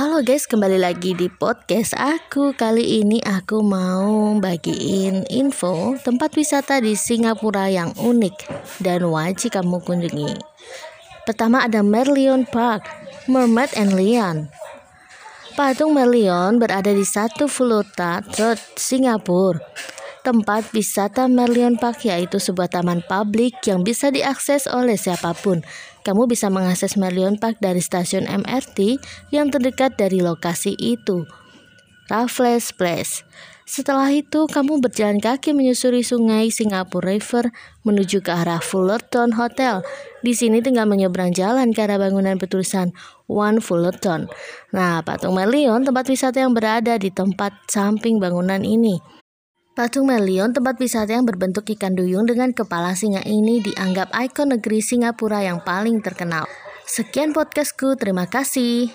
Halo guys, kembali lagi di podcast aku. Kali ini aku mau bagiin info tempat wisata di Singapura yang unik dan wajib kamu kunjungi. Pertama ada Merlion Park, Mermaid and Lion. Patung Merlion berada di satu Fulota Road, Singapura. Tempat wisata Merlion Park yaitu sebuah taman publik yang bisa diakses oleh siapa pun kamu bisa mengakses Merlion Park dari stasiun MRT yang terdekat dari lokasi itu. Raffles Place. Setelah itu, kamu berjalan kaki menyusuri sungai Singapore River menuju ke arah Fullerton Hotel. Di sini tinggal menyeberang jalan ke arah bangunan bertulisan One Fullerton. Nah, patung Merlion tempat wisata yang berada di tempat samping bangunan ini. Patung Melion, tempat wisata yang berbentuk ikan duyung dengan kepala singa ini dianggap ikon negeri Singapura yang paling terkenal. Sekian podcastku, terima kasih.